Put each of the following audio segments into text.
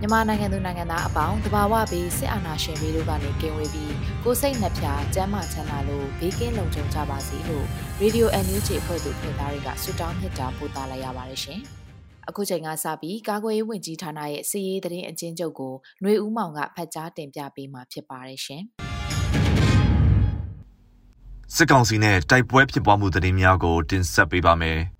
မြန်မာနိုင်ငံသူနိုင်ငံသားအပေါင်းတဘာဝပြီးစစ်အာဏာရှင်တွေတို့ကနေကင်းဝေးပြီးကိုစိတ်နှပြကျန်းမာချမ်းသာလို့ဘေးကင်းလုံခြုံကြပါစေလို့ Radio NUG ဖွဲ့သူဖွဲ့သားတွေကဆုတောင်းမြတ်တာပို့သလာရပါတယ်ရှင်။အခုချိန်ကစပြီးကာကွယ်ရေးဝန်ကြီးဌာနရဲ့စီရေးသတင်းအကျဉ်းချုပ်ကိုຫນွေဦးမောင်ကဖတ်ကြားတင်ပြပေးမှာဖြစ်ပါတယ်ရှင်။စစ်ကောင်စီနဲ့တိုက်ပွဲဖြစ်ပွားမှုသတင်းများကိုတင်ဆက်ပေးပါမယ်။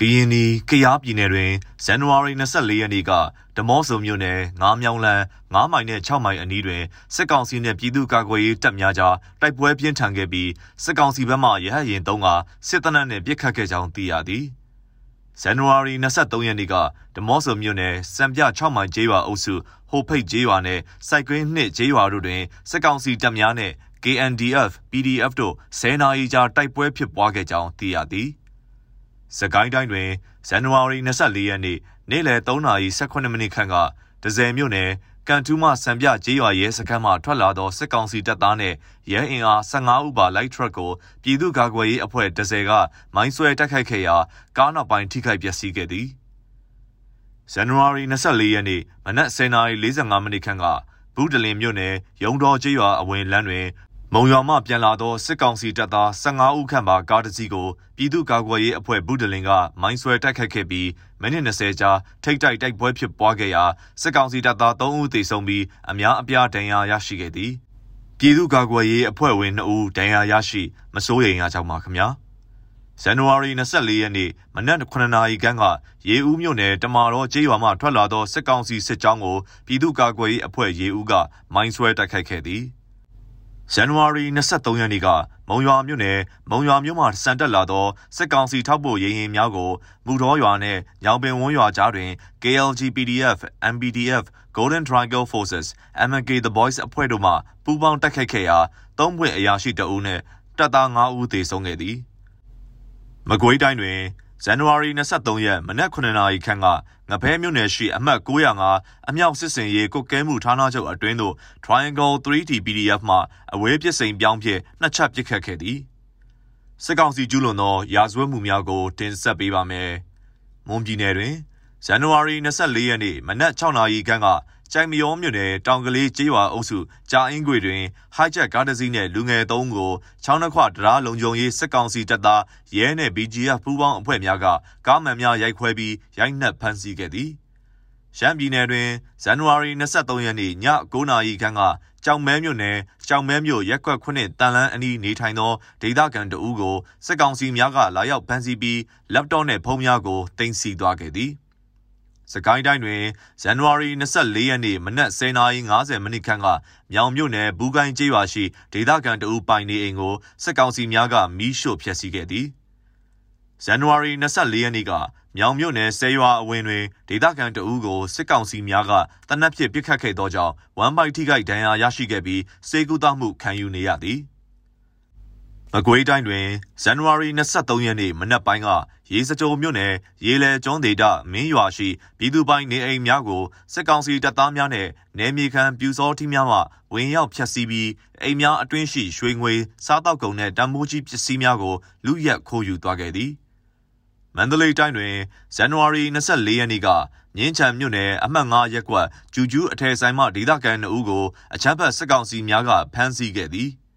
ကရင်နီကရားပြည်နယ်တွင်ဇန်နဝါရီ24ရက်နေ့ကဓမောဆုံမြို့နယ်ငားမြောင်းလန်း9မိုင်နဲ့6မိုင်အနီးတွင်စစ်ကောင်စီနှင့်ပြည်သူ့ကာကွယ်ရေးတပ်များကြားတိုက်ပွဲပြင်းထန်ခဲ့ပြီးစစ်ကောင်စီဘက်မှရဟတ်ရင်တုံးကစစ်တပ်နှင့်ပစ်ခတ်ခဲ့ကြောင်းသိရသည်ဇန်နဝါရီ23ရက်နေ့ကဓမောဆုံမြို့နယ်စံပြ6မိုင်ကျေးရွာအုပ်စုဟိုဖိတ်ကျေးရွာနဲ့စိုက်ကွင်းနှစ်ကျေးရွာတို့တွင်စစ်ကောင်စီတပ်များနှင့် KNDF PDF တို့ဆယ်နာရီကြာတိုက်ပွဲဖြစ်ပွားခဲ့ကြောင်းသိရသည်။ စကိုင်းတိုင်းတွင်ဇန်နဝါရီ24ရက်နေ့နေ့လယ်3:18မိနစ်ခန့်ကဒဇယ်မြို့နယ်ကန်တူးမစံပြကျေးရွာရဲစခန်းမှထွက်လာသောစစ်ကောင်စီတပ်သားနှင့်ရဲအင်အား15ဦးပါလိုက်ထရက်ကိုပြည်သူ့ကာကွယ်ရေးအဖွဲ့ဒဇယ်ကမိုင်းဆွဲတိုက်ခိုက်ခဲ့ရာကားနောက်ပိုင်းထိခိုက်ပျက်စီးခဲ့သည်ဇန်နဝါရီ24ရက်နေ့မနက်10:45မိနစ်ခန့်ကဘူးတလင်မြို့နယ်ရုံတော်ကျေးရွာအဝင်လမ်းတွင် မုံရွာမှပြန်လာသောစစ်ကောင်စီတပ်သား15ဦးခန့်ပါကားတစ်စီးကိုပြည်သူ့ကာကွယ်ရေးအဖွဲ့ဘူးဒလင်ကမိုင်းဆွဲတိုက်ခတ်ခဲ့ပြီးမိနစ်20ကြာထိတ်တိုက်တိုက်ပွဲဖြစ်ပွားခဲ့ရာစစ်ကောင်စီတပ်သား3ဦးသေဆုံးပြီးအများအပြားဒဏ်ရာရရှိခဲ့သည်ပြည်သူ့ကာကွယ်ရေးအဖွဲ့ဝင်2ဦးဒဏ်ရာရရှိမစိုးရိမ်ရကြောင်းပါခင်ဗျာဇန်နဝါရီ24ရက်နေ့မနက်9နာရီခန့်ကရေဦးမြို့နယ်တမာတော်ကျေးရွာမှထွက်လာသောစစ်ကောင်စီစစ်ကြောင်းကိုပြည်သူ့ကာကွယ်ရေးအဖွဲ့ရေဦးကမိုင်းဆွဲတိုက်ခိုက်ခဲ့သည် ဇန်နဝါရီ23ရက်နေ့ကမုံရွာမြို့နယ်မုံရွာမြို့မှာစံတက်လာသောစစ်ကောင်စီထောက်ပို့ရရင်များကိုမူတော်ရွာနှင့်ညောင်ပင်ဝန်းရွာကြားတွင် KLG PDF, MBDF, Golden Triangle Forces, MK The Boys အဖွဲ့တို့မှပူးပေါင်းတိုက်ခိုက်ခဲ့ရာသုံးပွင့်အရာရှိတအုပ်နှင့်တပ်သား9ဦးသေဆုံးခဲ့သည်။မကွေးတိုင်းတွင် ဇန်နဝါရီ23ရက်မနက်9နာရီခန့်ကငဖဲမြို့နယ်ရှိအမှတ်905အမြောက်စစ်စင်ရေးကုတ်ကဲမှုဌာနချုပ်အတွင်းသို့ Triangle 3D PDF မှအဝေးပစ်စိန်ပြောင်းဖြင့်နှစ်ချက်ပစ်ခတ်ခဲ့သည်စစ်ကောင်စီကျူးလွန်သောရာဇဝတ်မှုများကိုတင်ဆက်ပေးပါမယ်။မွန်ပြည်နယ်တွင်ဇန်နဝါရီ24ရက်နေ့မနက်6နာရီခန့်က ကြိုင်မယောမြို့နယ်တောင်ကလေးကျေးရွာအုပ်စုကြာအင်းခွေတွင်ဟိုက်ဂျက်ကားတစ်စီးနဲ့လူငယ်သုံးကိုချောင်းနှခွတရားလုံခြုံရေးစစ်ကောင်စီတပ်သားရဲနဲ့ BGF ပူးပေါင်းအဖွဲ့များကကားမှန်များရိုက်ခွဲပြီးရိုက်နှက်ဖမ်းဆီးခဲ့သည်။ရန်ပြည်နယ်တွင်ဇန်နဝါရီ23ရက်နေ့ည9:00နာရီခန့်ကကြောင်မဲမြို့နယ်ကြောင်မဲမြို့ရက်ကွက်ခုနှစ်တန်လန်းအနီးနေထိုင်သောဒေသခံတအူးကိုစစ်ကောင်စီများကလာရောက်ဖမ်းဆီးပြီးလပ်တော့နှင့်ဖုန်းများကိုတင်စီသွားခဲ့သည်။ စကိုင်းတိုင်းတွင်ဇန်နဝါရီ24ရက်နေ့မနက်10:50မိနစ်ခန့်ကမြောင်မြို့နယ်ဘူးကိုင်းကျေးရွာရှိဒေသခံတအူပိုင်နေအိမ်ကိုစစ်ကောင်စီများကမီးရှို့ဖျက်ဆီးခဲ့သည်ဇန်နဝါရီ24ရက်နေ့ကမြောင်မြို့နယ်ဆဲရွာအဝင်တွင်ဒေသခံတအူးကိုစစ်ကောင်စီများကတနက်ဖြစ်ပစ်ခတ်ခဲ့သောကြောင့်ဝမ်ပိုက်ထိခိုက်ဒဏ်ရာရရှိခဲ့ပြီးစေကူတာမှုခံယူနေရသည်။ မကွေးတိုင်းတွင်ဇန်နဝါရီ23ရက်နေ့မနက်ပိုင်းကရေစကြိုမြို့နယ်ရေလဲကျွန်းဒေသမင်းရွာရှိပြည်သူပိုင်နေအိမ်များကိုစစ်ကောင်စီတပ်သားများနဲ့နယ်မြေခံပြူစောထီးများမှဝင်ရောက်ဖျက်ဆီးပြီးအိမ်များအတွင်းရှိရွှေငွေစားတောက်ကုန်နဲ့တံမိုးကြီးပစ္စည်းများကိုလူရက်ခိုးယူသွားခဲ့သည်မန္တလေးတိုင်းတွင်ဇန်နဝါရီ24ရက်နေ့ကမြင်းချံမြို့နယ်အမှတ်9ရပ်ကွက်ကျူကျူးအထယ်ဆိုင်မှဒေသခံ2ဦးကိုအချမ်းဖတ်စစ်ကောင်စီများကဖမ်းဆီးခဲ့သည်။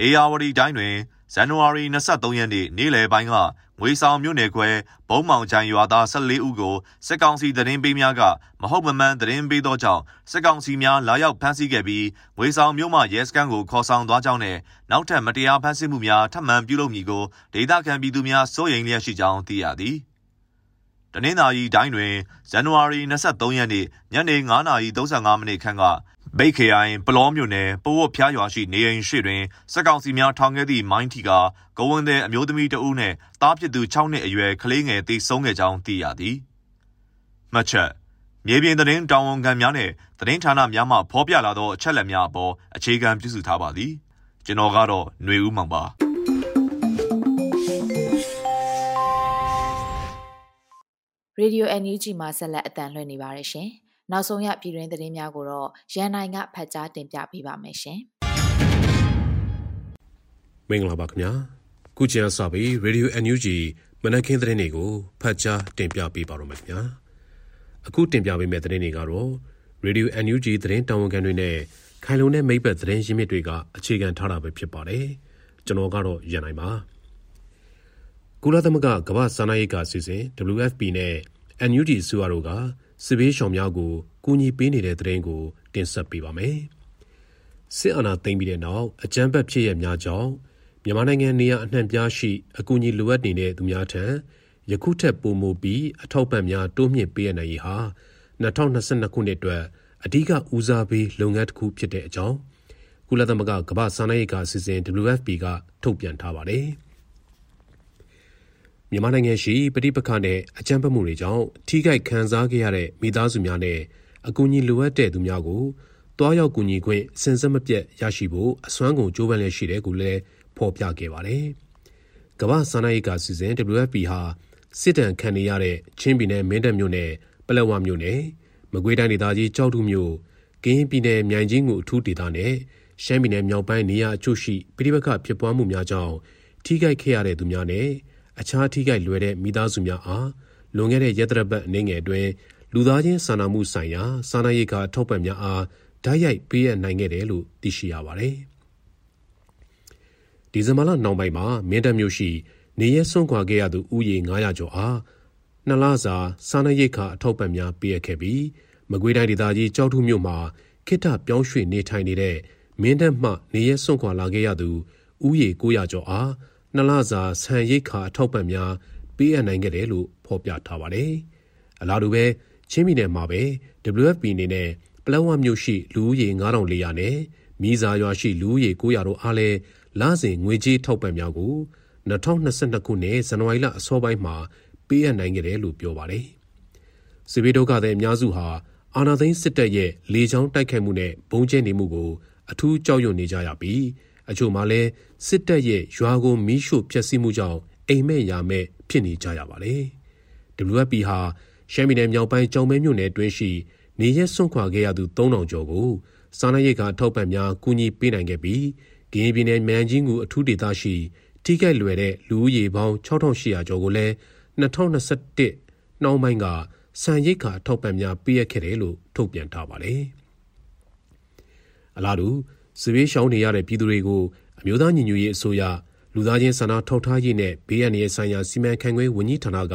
အေယာဝတီတိုင်းတွင်ဇဇန်နဝါရီ23ရက်နေ့နေ့လယ်ပိုင်းကငွေဆောင်မြို့နယ်ခွဲဘုံမောင်ချိုင်ရွာသား14ဦးကိုစစ်ကောင်စီသတင်းပေးများကမဟုတ်မမှန်သတင်းပေးသောကြောင့်စစ်ကောင်စီများလာရောက်ဖမ်းဆီးခဲ့ပြီးငွေဆောင်မြို့မှရဲစခန်းကိုခေါ်ဆောင်သွားကြောင်းနဲ့နောက်ထပ်မတရားဖမ်းဆီးမှုများထပ်မံပြုလုပ်မည်ကိုဒေသခံပြည်သူများစိုးရိမ်လျက်ရှိကြောင်းသိရသည်။တနင်္သာရီတိုင်းတွင်ဇန်နဝါရီ23ရက်နေ့ညနေ9:35မိနစ်ခန့်က ဘိတ်ခရိုင်ပလောမြို့နယ်ပဝတ်ဖျားရွာရှိနေအိမ်ရှိတွင်စက်ကောင်စီများထောင်ခဲ့သည့်မိုင်းထီကဂဝင်းတဲ့အမျိုးသမီးတဦးနှင့်တားဖြစ်သူ6နှစ်အရွယ်ကလေးငယ်သေဆုံးခဲ့ကြောင်းသိရသည်။မှတ်ချက်မြေပြင်သတင်းတာဝန်ခံများနဲ့သတင်းဌာနများမှဖော်ပြလာသောအချက်အလက်များအပေါ်အခြေခံပြုစုထားပါသည်။ကျွန်တော်ကတော့ຫນွေဦးမောင်ပါ။ရေဒီယို NUG မှာဆက်လက်အတန်လှည့်နေပါတယ်ရှင်။ နောက်ဆုံးရပြည်တွင်းသတင်းများကိုတော့ရန်နိုင်ကဖတ်ကြားတင်ပြပေးပါမယ်ရှင်။မင်္ဂလာပါခင်ဗျာ။ခုချိန်ဆပြီးရေဒီယို NUG မနက်ခင်းသတင်းတွေကိုဖတ်ကြားတင်ပြပေးပါတော့မယ်ခင်ဗျာ။အခုတင်ပြပေးမယ့်သတင်းတွေကတော့ရေဒီယို NUG သတင်းတာဝန်ခံတွေနဲ့ခိုင်လုံတဲ့မိဘသတင်းရင်းမြစ်တွေကအခြေခံထားတာပဲဖြစ်ပါတယ်။ကျွန်တော်ကတော့ရန်နိုင်ပါ။ကုလသမဂ္ဂကမ္ဘာ့စားနပ်ရိက္ခာအစီအစဉ် WFP နဲ့ NUG စုရတို့က စစ်ဘေးရှောင်များကိုကူညီပေးနေတဲ့သတင်းကို တင်ဆက်ပေးပါမယ်။စစ်အာဏာသိမ်းပြီးတဲ့နောက်အကြမ်းဖက်ဖြစ်ရများကြောင့်မြန်မာနိုင်ငံနေရာအနှံ့ပြားရှိအကူအညီလိုအပ်နေတဲ့သူများထံယခုထက်ပိုမိုပြီးအထောက်ပံ့များတိုးမြင့်ပေးရနိုင်ရေးဟာ2022ခုနှစ်အတွက်အဓိကဦးစားပေးလုပ်ငန်းတစ်ခုဖြစ်တဲ့အကြောင်းကုလသမဂ္ဂကမ္ဘာ့စားနပ်ရိက္ခာအစီအစဉ် WFP ကထုတ်ပြန်ထားပါတယ်။ မြန်မာနိုင်ငံရှိပဋိပက္ခနဲ့အကြမ်းဖက်မှုတွေကြောင့်ထိခိုက်ခံစားခဲ့ရတဲ့မိသားစုများနဲ့အကူအညီလိုအပ်တဲ့သူများကိုတွားရောက်ကူညီခွင့်စင်စက်မပြတ်ရရှိဖို့အစွမ်းကုန်ကြိုးပမ်းလျက်ရှိတယ်ကိုလည်းဖော်ပြခဲ့ပါတယ်။ကမ္ဘာ့စားနပ်ရိက္ခာစီစဉ် WFP ဟာစစ်တမ်းခံနေရတဲ့ချင်းပြည်နယ်မင်းတပ်မြို့နယ်ပလက်ဝမြို့နယ်မကွေးတိုင်းဒေသကြီးကြောက်ထုမြို့ကင်းပြည်နယ်မြိုင်ကြီးငူအထူးဒေသနဲ့ရှမ်းပြည်နယ်မြောက်ပိုင်းနေရာအချို့ရှိပြည်ပခဖြစ်ပွားမှုများကြောင့်ထိခိုက်ခဲ့ရတဲ့သူများနဲ့ အခြားထိခိုက်လွယ်တဲ့မိသားစုများအားလွန်ခဲ့တဲ့ရက်သတ္တပတ်အနေငယ်အတွင်းလူသားချင်းစာနာမှုဆိုင်ရာစာနာရေးကာထောက်ပံ့များအားဓာတ်ရိုက်ပေးအပ်နိုင်ခဲ့တယ်လို့သိရှိရပါတယ်။ဒီဇင်ဘာလနောက်ပိုင်းမှာမင်းတပ်မြို့ရှိ နေရဲဆွန့်ခွာခဲ့ရသူဥယေ900ကျော်အားနှစ်လစာစာနာရေးကာအထောက်ပံ့များပေးအပ်ခဲ့ပြီးမကွေးတိုင်းဒေသကြီးကြောက်ထုမြို့မှာခိတ္တပြောင်းရွှေ့နေထိုင်နေတဲ့မင်းတပ်မှနေရဲဆွန့်ခွာလာခဲ့ရသူဥယေ900ကျော်အား နှစ်လစာဆန်ရိတ်ခါအထောက်ပံ့များပေးအပ်နိုင်ခဲ့တယ်လို့ဖော်ပြထားပါတယ်။အလားတူပဲချင်းပြည်နယ်မှာပဲ WFP အနေနဲ့ပလောဝမြို့ရှိလူဦးရေ9400နဲ့မိစာရွာရှိလူဦးရေ900တို့အားလည်းလစဉ်ငွေကြေးထောက်ပံ့များကို2022ခုနှစ်ဇန်နဝါရီလအစောပိုင်းမှာပေးအပ်နိုင်ခဲ့တယ်လို့ပြောပါတယ်။စစ်ဘေးဒုက္ခသည်အများစုဟာအာဏာသိမ်းစစ်တပ်ရဲ့လေကြောင်းတိုက်ခိုက်မှုနဲ့ဘုံကျဲနေမှုကိုအထူးကြောက်ရွံ့နေကြရပြီး အချို့မှလည်းစစ်တပ်ရဲ့ရွာကိုမီးရှို့ဖျက်ဆီးမှုကြောင့်အိမ်မဲ့ရာမဲ့ဖြစ်နေကြရပါတယ်။ WFP ဟာရှမ်းပြည်နယ်မြောက်ပိုင်းကြောင်မဲမြို့နယ်တွင်းရှိနေရက်ဆွန့်ခွာခဲ့ရသူ3000ကျော်ကိုစားနပ်ရိက္ခာထောက်ပံ့များကူညီပေးနိုင်ခဲ့ပြီးကရင်ပြည်နယ်မန်ကြီးငူအထူးဒေသရှိထိခိုက်လွယ်တဲ့လူဦးရေပေါင်း6800ကျော်ကိုလည်း2021နှောင်းပိုင်းကစံရိတ်ခါထောက်ပံ့များပေးရခဲ့တယ်လို့ထုတ်ပြန်ထားပါတယ်။အလားတူ စစ်ဘေးရှောင်နေရတဲ့ပြည်သူတွေကိုအမျိုးသားညီညွတ်ရေးအစိုးရလူသားချင်းစာနာထောက်ထားရေးနဲ့ဘေးအန္တရာယ်ဆိုင်ရာစီမံခန့်ခွဲဝန်ကြီးဌာနက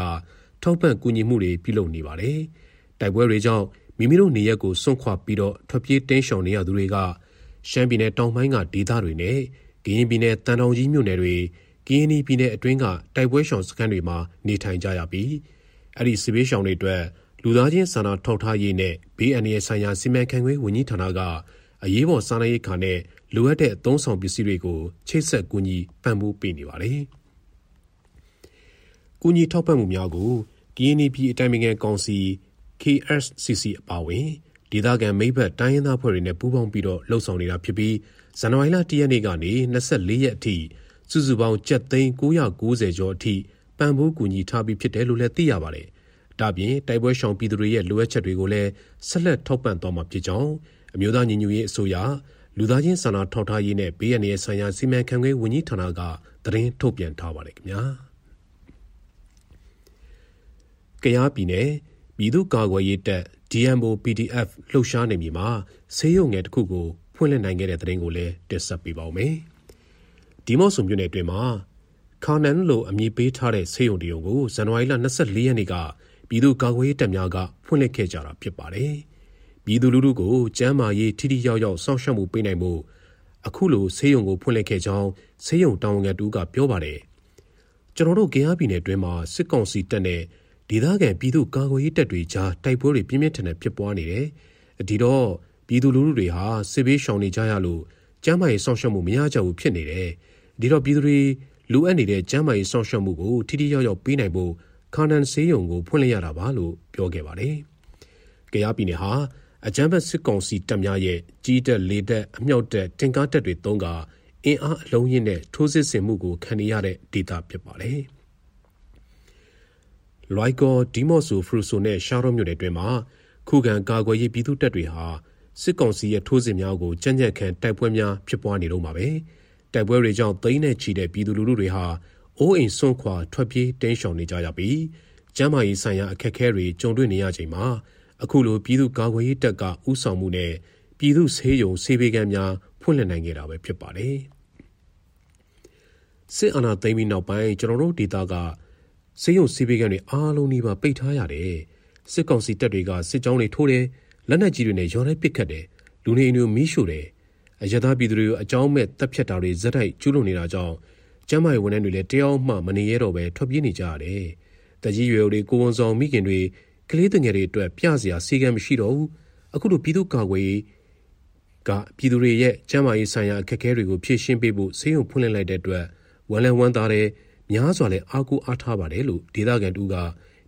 ထောက်ပံ့ကူညီမှုတွေပြုလုပ်နေပါတယ်။တိုက်ပွဲတွေကြောင့်မိမိတို့နေရက်ကိုစွန့်ခွာပြီးတော့ထွက်ပြေးတင်းရှောင်နေရသူတွေကရှမ်းပြည်နယ်တောင်ပိုင်းကဒေသတွေနဲ့ကရင်ပြည်နယ်တန်တောင်ကြီးမြို့နယ်တွေကရင်ပြည်နယ်အတွင်းကတိုက်ပွဲရှောင်စခန်းတွေမှာနေထိုင်ကြရပြီးအဲ့ဒီစစ်ဘေးရှောင်တွေအတွက်လူသားချင်းစာနာထောက်ထားရေးနဲ့ဘေးအန္တရာယ်ဆိုင်ရာစီမံခန့်ခွဲဝန်ကြီးဌာနက အရေးပေါ်စားနပ်ရိက္ခာနဲ့လိုအပ်တဲ့အသုံးဆောင်ပစ္စည်းတွေကိုချိတ်ဆက်ကူညီပံ့ပိုးပေးနေပါတယ်။ကူညီထောက်ပံ့မှုများကို KNP အတိုင်းအမြံကောင်စီ KSCC အပါအဝင်ဒေသခံမိဘတိုင်းရင်းသားဖွဲ့တွေနဲ့ပူးပေါင်းပြီးတော့လှုပ်ဆောင်နေတာဖြစ်ပြီးဇန်နဝါရီလ၁ရက်နေ့ကနေ24ရက်အထိစုစုပေါင်းကျပ်သိန်း990ကျော်အထိပံ့ပိုးကူညီထားပြီးဖြစ်တယ်လို့လည်းသိရပါတယ်။ဒါပြင်တိုက်ပွဲရှောင်ပြည်သူတွေရဲ့လိုအပ်ချက်တွေကိုလည်းဆက်လက်ထောက်ပံ့သွားမှာဖြစ်ကြောင်း အမျိုးသားညီညွတ်ရေးအစိုးရလူသားချင်းစာနာထောက်ထားရေးနဲ့ဘေးအန္တရာယ်ဆိုင်ရာစီမံခန့်ခွဲဝန်ကြီးဌာနကသတင်းထုတ်ပြန်ထားပါတယ်ခင်ဗျာ။ကယားပြည်နယ်ပြည်သူ့ကာကွယ်ရေးတပ် DMO PDF လှုပ်ရှားနေပြီမှာဆေးရုံငယ်တစ်ခုကိုဖွင့်လှစ်နိုင်ခဲ့တဲ့သတင်းကိုလည်းတင်ဆက်ပေးပါောင်းမယ်။ဒီမော့ဆိုမြို့နယ်အတွင်းမှာခါနန်လိုအမည်ပေးထားတဲ့ဆေးရုံတရုံကိုဇန်နဝါရီလ24ရက်နေ့ကပြည်သူ့ကာကွယ်ရေးတပ်များကဖွင့်လှစ်ခဲ့ကြတာဖြစ်ပါတယ်။ ပြည်သူလူထုကိုကျန်းမာရေးထိထိရောက်ရောက်စောင့်ရှောက်မှုပေးနိုင်မှုအခုလိုဆေးရုံကိုဖွင့်လှစ်ခဲ့ကြောင်းဆေးရုံတာဝန်ခံတူကပြောပါတယ်။ကျွန်တော်တို့ကင်းအားပြည်နယ်အတွင်းမှာစစ်ကောင်စီတပ်နဲ့ဒေသခံပြည်သူ့ကာကွယ်ရေးတပ်တွေကြားတိုက်ပွဲတွေပြင်းပြင်းထန်ထန်ဖြစ်ပွားနေတယ်။ဒီတော့ပြည်သူလူထုတွေဟာစစ်ဘေးရှောင်နေကြရလို့ကျန်းမာရေးစောင့်ရှောက်မှုမရကြဘူးဖြစ်နေတယ်။ဒီတော့ပြည်သူတွေလိုအပ်နေတဲ့ကျန်းမာရေးစောင့်ရှောက်မှုကိုထိထိရောက်ရောက်ပေးနိုင်ဖို့ခါနန်ဆေးရုံကိုဖွင့်လှစ်ရတာပါလို့ပြောခဲ့ပါတယ်။ကြရပြည်နယ်ဟာ အကြမ်းဖက်စစ်ကောင်စီတပ်များရဲ့ကြီးတက်လေတက်အမြောက်တက်တင်ကားတက်တွေတုံးကအင်အားအလုံးရင်းနဲ့ထိုးစစ်ဆင်မှုကိုခံနေရတဲ့ဒေသဖြစ်ပါတယ်။လွိုက်ကောဒီမော့ဆိုဖရူဆိုနဲ့ရှာရောမြို့နယ်တွင်မှာခုခံကာကွယ်ရေးပြည်သူတပ်တွေဟာစစ်ကောင်စီရဲ့ထိုးစစ်များကိုကြမ်းကြမ်းခံတိုက်ပွဲများဖြစ်ပွားနေတော့မှာပဲတိုက်ပွဲတွေကြောင့်သိန်းနဲ့ချီတဲ့ပြည်သူလူထုတွေဟာအိုးအိမ်ဆွန့်ခွာထွက်ပြေးတင်းရှောင်နေကြရပြီးကျန်းမာရေးဆိုင်ရာအခက်အခဲတွေကြုံတွေ့နေရချိန်မှာ အခုလိုပြည်သူ့ကာကွယ်ရေးတပ်ကဥဆောင်မှုနဲ့ပြည်သူဆေးရုံဆေးပေးကမ်းများဖွင့်လှစ်နိုင်ခဲ့တာပဲဖြစ်ပါတယ်စစ်အာဏာသိမ်းပြီးနောက်ပိုင်းကျွန်တော်တို့ဒေသကဆေးရုံဆေးပေးကမ်းတွေအားလုံးနီးပါးပိတ်ထားရတယ်စစ်ကောင်စီတပ်တွေကစစ်ကြောင်းတွေထိုးတယ်လက်နက်ကြီးတွေနဲ့ရော်လိုက်ပစ်ခတ်တယ်လူနေအိမ်တွေမီးရှို့တယ်အရသာပြည်သူတွေကိုအကြောင်းမဲ့တပ်ဖြတ်တာတွေဇက်တိုက်ကျူးလွန်နေတာကြောင့်ကျမ်းမာရေးဝန်ထမ်းတွေလည်းတယောက်မှမနေရတော့ပဲထွက်ပြေးနေကြရတယ်။တကြီးရွယ်တွေကိုဝန်ဆောင်မိခင်တွေ ကလေးငယ်တွေအတွက်ပြစရာစီကံမရှိတော့ဘူး။အခုလိုပြည်သူ့ကာကွယ်ရေးကပြည်သူတွေရဲ့ကျန်းမာရေးဆိုင်ရာအခက်အခဲတွေကိုဖြေရှင်းပေးဖို့ဆေးရုံဖွင့်လှစ်လိုက်တဲ့အတွက်ဝန်လန်ဝန်သားတဲ့များစွာလဲအားကိုးအားထားပါတယ်လို့ဒေသခံတူက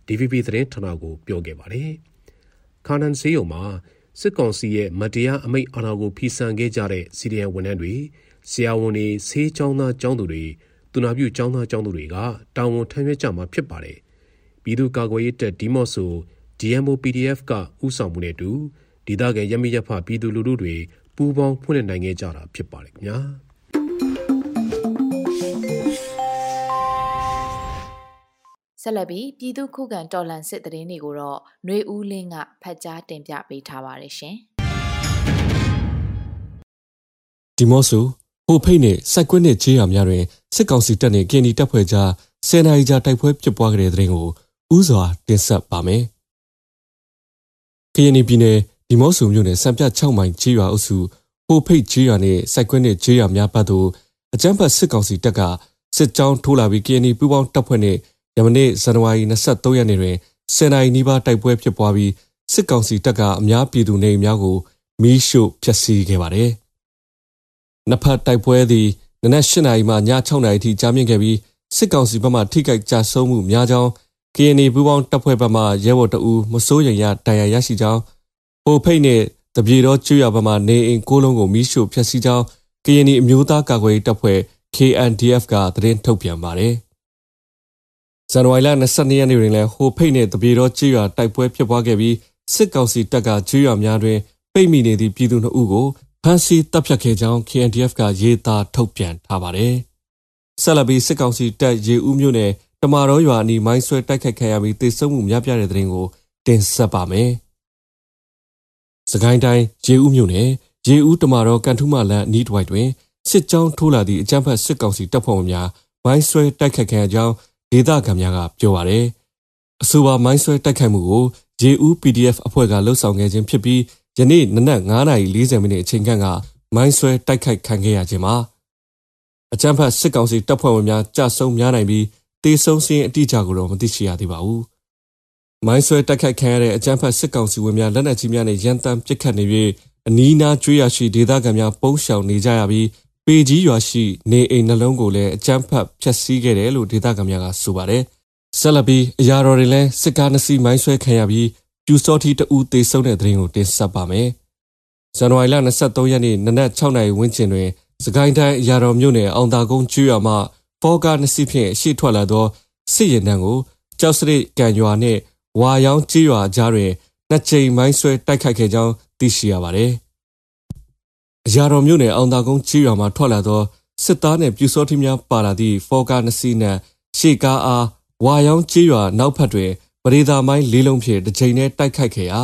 DVB သတင်းဌာနကိုပြောခဲ့ပါတယ်။ခါနန်ဆေးရုံမှာစစ်ကောင်စီရဲ့မတရားအမိန့်အာဏာကိုဖီဆန်ခဲ့ကြတဲ့စီရီယန်ဝန်ထမ်းတွေဆရာဝန်တွေဆေးကျောင်းသားကျောင်းသူတွေသူနာပြုကျောင်းသားကျောင်းသူတွေကတာဝန်ထမ်းရွက်ကြမှာဖြစ်ပါတယ်။ ပြည်သူ့ကာကွယ်ရေးတပ်ဒီမော့ဆို DMO PDF ကဥဆောင်မှုနဲ့တူဒေသခံရမရဖပြည်သူလူထုတွေပူးပေါင်းဖွင့်လှစ်နိုင်ခဲ့ကြတာဖြစ်ပါတယ်ခင်ဗျာ။ဆက်လက်ပြီးပြည်သူခုခံတော်လှန်စစ်တရင်တွေကိုတော့ຫນွေဦးလင်းကဖတ်ကြားတင်ပြပေးထားပါတယ်ရှင်။ဒီမော့ဆိုဟိုဖိတ်နဲ့စိုက်ကွက်နဲ့ခြေရများတွင်စစ်ကောင်စီတပ်နှင့်ကင်ဒီတပ်ဖွဲ့ကြားဆယ်နာရီကြာတိုက်ပွဲဖြစ်ပွားခဲ့တဲ့တဲ့ရင်ကို ဥစွာတင်ဆက်ပါမယ်။ကရင်ပြည်နယ်ဒီမော့ဆိုမြို့နယ်စံပြ6မိုင်ခြေရအုပ်စုဟိုဖိတ်ခြေရနဲ့စိုက်ကွက်နဲ့ခြေရများပတ်သို့အကြမ်းဖက်စစ်ကောင်စီတပ်ကစစ်ကြောင်းထိုးလာပြီးကရင်ပူးပေါင်းတပ်ဖွဲ့နဲ့ယမနေ့ဇန်နဝါရီ23ရက်နေ့တွင်စင်နိုင်နီးပါးတိုက်ပွဲဖြစ်ပွားပြီးစစ်ကောင်စီတပ်ကအများပြည်သူနေများကိုမီးရှို့ဖျက်ဆီးခဲ့ပါတယ်။နှစ်ဖက်တိုက်ပွဲသည်နနက်၈နာရီမှည6နာရီထိကြာမြင့်ခဲ့ပြီးစစ်ကောင်စီဘက်မှထိခိုက်ကြဆုံးမှုများကြောင်း KNA ပူးပေါင်းတပ်ဖွဲ့ဘက်မှရဲဘော်တအူမစိုးရိမ်ရတန်ရာရရှိကြောင်းဟိုဖိတ်နဲ့တပြေတော်ကျွရဘက်မှနေအိမ်ကိုလုံးကိုမီးရှို့ဖျက်ဆီးကြောင်း KNA အမျိုးသားကာကွယ်ရေးတပ်ဖွဲ့ KNDF ကသတင်းထုတ်ပြန်ပါတယ်။ဇန်နဝါရီလ22ရက်နေ့တွင်လည်းဟိုဖိတ်နှင့်တပြေတော်ကြေးရွာတိုက်ပွဲဖြစ်ပွားခဲ့ပြီးစစ်ကောင်စီတပ်ကကြေးရွာများတွင်ပိတ်မိနေသည့်ပြည်သူနှုတ်ကိုဖမ်းဆီးတပ်ဖြတ်ခဲ့ကြောင်း KNDF ကရေးသားထုတ်ပြန်ထားပါတယ်။ဆက်လက်ပြီးစစ်ကောင်စီတပ်ရေဦးမြို့နယ် တမာတော်ရွာအနီးမိုင်းဆွဲတိုက်ခိုက်ခံရပြီးတေဆုံးမှုများပြားတဲ့တဲ့ရင်ကိုတင်ဆက်ပါမယ်။စကိုင်းတိုင်းရေဦးမြို့နယ်ရေဦးတမာတော်ကန်ထူးမလန်နီးတဝိုက်တွင်စစ်ကြောင်းထိုးလာသည့်အကြမ်းဖက်စစ်ကောင်စီတပ်ဖွဲ့ဝင်များမိုင်းဆွဲတိုက်ခိုက်ခံရကြောင်းဒေသခံများကပြောပါရယ်အဆိုပါမိုင်းဆွဲတိုက်ခိုက်မှုကိုရေဦး PDF အဖွဲ့ကလှုပ်ဆောင်ခဲ့ခြင်းဖြစ်ပြီးယနေ့နနက်9:40မိနစ်အချိန်ခန့်ကမိုင်းဆွဲတိုက်ခိုက်ခံခဲ့ရခြင်းမှာအကြမ်းဖက်စစ်ကောင်စီတပ်ဖွဲ့ဝင်များကြဆုံများနိုင်ပြီး တေဆုံးစင်းအတိအကျကိုတော့မသိရှိရသေးပါဘူး။မိုင်းဆွဲတိုက်ခိုက်ခံရတဲ့အကြမ်းဖက်စစ်ကောင်စီဝင်များလက်နက်ကြီးများနဲ့ရန်တမ်းပစ်ခတ်နေပြီးအနီးနားကျွေးရရှိဒေသခံများပုန်းရှောင်နေကြရပြီးပေကြီးရွာရှိနေအိမ်နှလုံးကိုလည်းအကြမ်းဖက်ဖျက်ဆီးခဲ့တယ်လို့ဒေသခံများကဆိုပါတယ်။ဆက်လက်ပြီးအရာတော်တွေလည်းစစ်ကားနှစ်စီးမိုင်းဆွဲခံရပြီးပြူစောထီတဦးသေဆုံးတဲ့တဲ့ရင်ကိုတင်ဆက်ပါမယ်။ဇန်နဝါရီလ23ရက်နေ့နနက်6နာရီဝန်းကျင်တွင်စကိုင်းတိုင်းအရာတော်မြို့နယ်အောင်သာကုန်းကျွော်မှ ဖောကားနှစ်စီးဖြင့်ရှေ့ထွက်လာသောစစ်ရင်တန်းကိုကြောက်စရိတ်ကံရွာနှင့်ဝါရောင်းကျွော်ကြားတွင်နှစ်ကြိမ်မိုင်းဆွဲတိုက်ခိုက်ခဲ့ကြောင်းသိရှိရပါသည်။အရာတော်မြို့နယ်အောင်သာကုန်းချီရွာမှာထွက်လာသောစစ်သားနှင့်ပြူစောထီးများပါလာသည့်ဖော်ကားနှစ်စီးနှင့်ရှေ့ကားအားဝါရောင်းချီရွာနောက်ဖက်တွင်ပရိသာမိုင်းလေးလုံးဖြင့်တစ်ချိန်တည်းတိုက်ခိုက်ခဲ့ရာ